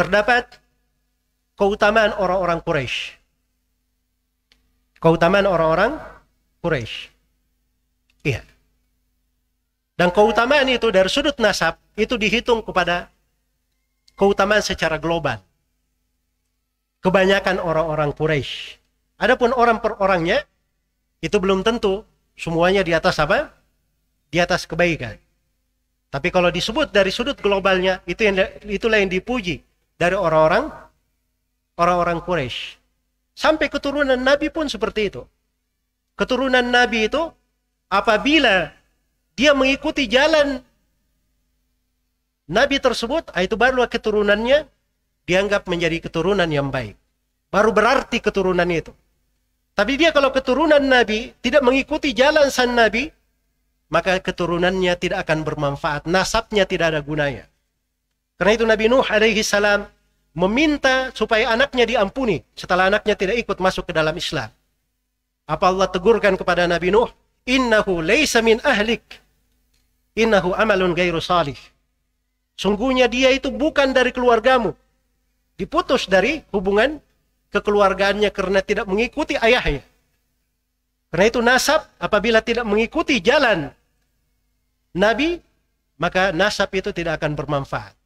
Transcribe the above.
terdapat keutamaan orang-orang Quraisy. Keutamaan orang-orang Quraisy. Iya. Dan keutamaan itu dari sudut nasab itu dihitung kepada keutamaan secara global. Kebanyakan orang-orang Quraisy. Adapun orang per orangnya itu belum tentu semuanya di atas apa? Di atas kebaikan. Tapi kalau disebut dari sudut globalnya itu yang itulah yang dipuji dari orang-orang orang-orang Quraisy. Sampai keturunan Nabi pun seperti itu. Keturunan Nabi itu apabila dia mengikuti jalan Nabi tersebut, ah, itu barulah keturunannya dianggap menjadi keturunan yang baik. Baru berarti keturunan itu. Tapi dia kalau keturunan Nabi tidak mengikuti jalan sang Nabi, maka keturunannya tidak akan bermanfaat. Nasabnya tidak ada gunanya. Karena itu Nabi Nuh alaihi salam meminta supaya anaknya diampuni setelah anaknya tidak ikut masuk ke dalam Islam. Apa Allah tegurkan kepada Nabi Nuh? Innahu laysa min ahlik. Innahu amalun gairu salih. Sungguhnya dia itu bukan dari keluargamu. Diputus dari hubungan kekeluargaannya karena tidak mengikuti ayahnya. Karena itu nasab apabila tidak mengikuti jalan Nabi, maka nasab itu tidak akan bermanfaat.